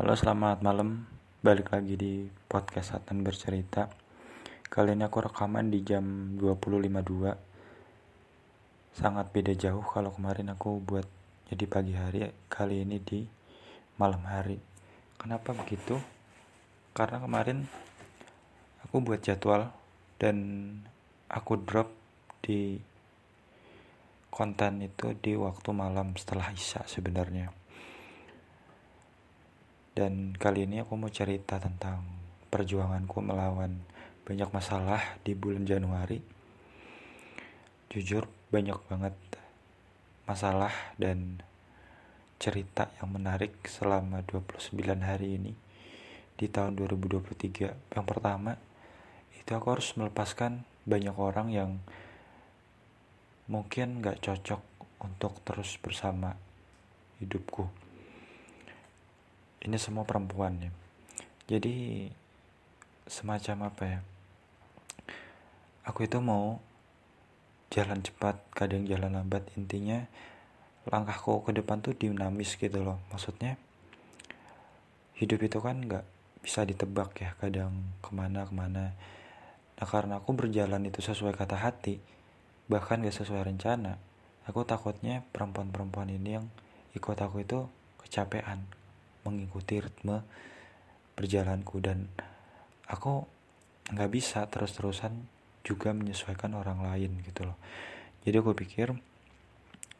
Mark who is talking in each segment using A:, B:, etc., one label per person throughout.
A: Halo selamat malam. Balik lagi di podcast Satan Bercerita. Kali ini aku rekaman di jam 20.52 Sangat beda jauh kalau kemarin aku buat jadi pagi hari Kali ini di malam hari. Kenapa begitu? Karena kemarin aku buat jadwal Dan aku drop di konten itu di waktu malam setelah Isya sebenarnya dan kali ini aku mau cerita tentang perjuanganku melawan banyak masalah di bulan Januari. Jujur banyak banget masalah dan cerita yang menarik selama 29 hari ini di tahun 2023. Yang pertama, itu aku harus melepaskan banyak orang yang mungkin gak cocok untuk terus bersama hidupku ini semua perempuan ya. Jadi semacam apa ya? Aku itu mau jalan cepat kadang jalan lambat. Intinya langkahku ke depan tuh dinamis gitu loh. Maksudnya hidup itu kan nggak bisa ditebak ya kadang ke mana ke mana. Nah karena aku berjalan itu sesuai kata hati bahkan gak sesuai rencana aku takutnya perempuan-perempuan ini yang ikut aku itu kecapean mengikuti ritme berjalanku dan aku nggak bisa terus-terusan juga menyesuaikan orang lain gitu loh. Jadi aku pikir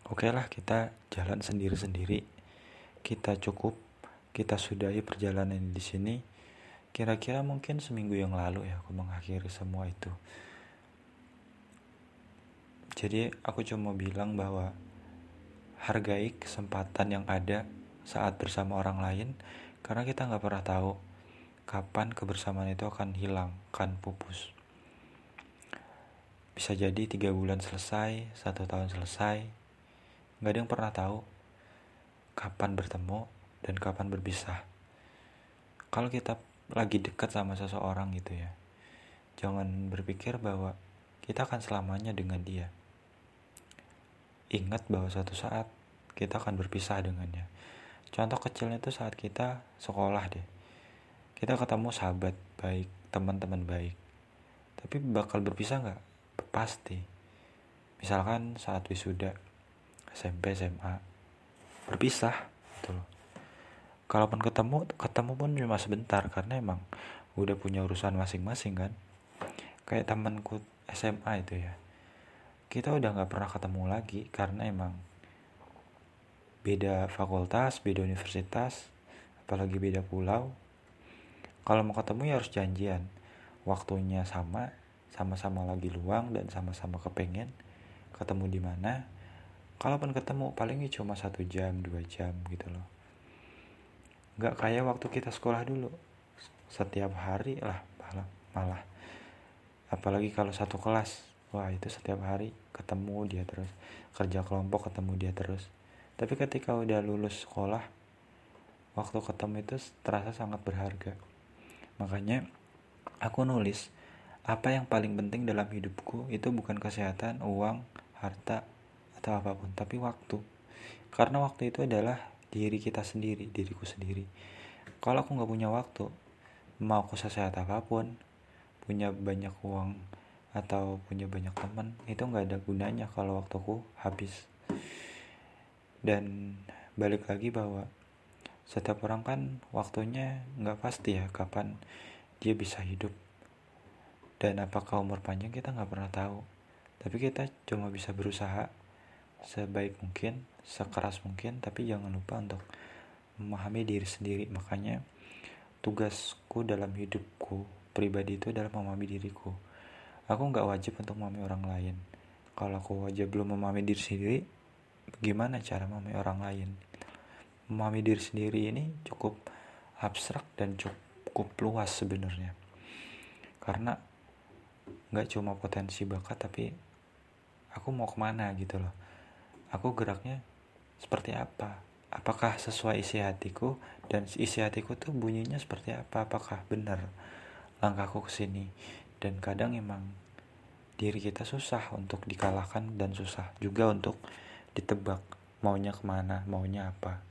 A: oke okay lah kita jalan sendiri-sendiri. Kita cukup kita sudahi perjalanan di sini. Kira-kira mungkin seminggu yang lalu ya aku mengakhiri semua itu. Jadi aku cuma bilang bahwa hargai kesempatan yang ada saat bersama orang lain karena kita nggak pernah tahu kapan kebersamaan itu akan hilang, akan pupus. Bisa jadi tiga bulan selesai, satu tahun selesai, nggak ada yang pernah tahu kapan bertemu dan kapan berpisah. Kalau kita lagi dekat sama seseorang gitu ya, jangan berpikir bahwa kita akan selamanya dengan dia. Ingat bahwa suatu saat kita akan berpisah dengannya. Contoh kecilnya itu saat kita sekolah deh. Kita ketemu sahabat baik, teman-teman baik. Tapi bakal berpisah nggak? Pasti. Misalkan saat wisuda, SMP, SMA, berpisah gitu loh. Kalaupun ketemu, ketemu pun cuma sebentar karena emang udah punya urusan masing-masing kan. Kayak temanku SMA itu ya. Kita udah nggak pernah ketemu lagi karena emang beda fakultas, beda universitas, apalagi beda pulau. Kalau mau ketemu ya harus janjian. Waktunya sama, sama-sama lagi luang dan sama-sama kepengen ketemu di mana. Kalaupun ketemu palingnya cuma satu jam, dua jam gitu loh. Gak kayak waktu kita sekolah dulu. Setiap hari lah malah, malah. Apalagi kalau satu kelas. Wah itu setiap hari ketemu dia terus. Kerja kelompok ketemu dia terus tapi ketika udah lulus sekolah waktu ketemu itu terasa sangat berharga. Makanya aku nulis apa yang paling penting dalam hidupku itu bukan kesehatan uang harta atau apa pun tapi waktu. Karena waktu itu adalah diri kita sendiri diriku sendiri. Kalau aku nggak punya waktu mau aku sehat apa pun punya banyak uang atau punya banyak teman itu nggak ada gunanya kalau waktuku habis dan balik lagi bahwa setiap orang kan waktunya nggak pasti ya kapan dia bisa hidup. Dan apakah umur panjang kita nggak pernah tahu. Tapi kita cuma bisa berusaha sebaik mungkin sekeras mungkin tapi jangan lupa untuk memahami diri sendiri. Makanya tugasku dalam hidupku pribadi itu adalah memahami diriku. Aku nggak wajib untuk memahami orang lain. Kalau aku wajib belum memahami diri sendiri gimana cara memahami orang lain? Memahami diri sendiri ini cukup abstrak dan cukup luas sebenarnya. Karena nggak cuma potensi bakat tapi aku mau ke mana gitu loh. Aku geraknya seperti apa? Apakah sesuai isi hatiku? Dan isi hatiku tuh bunyinya seperti apa? Apakah benar langkahku ke sini? Dan kadang emang diri kita susah untuk dikalahkan dan susah juga untuk ditebak. Maunya ke mana? Maunya apa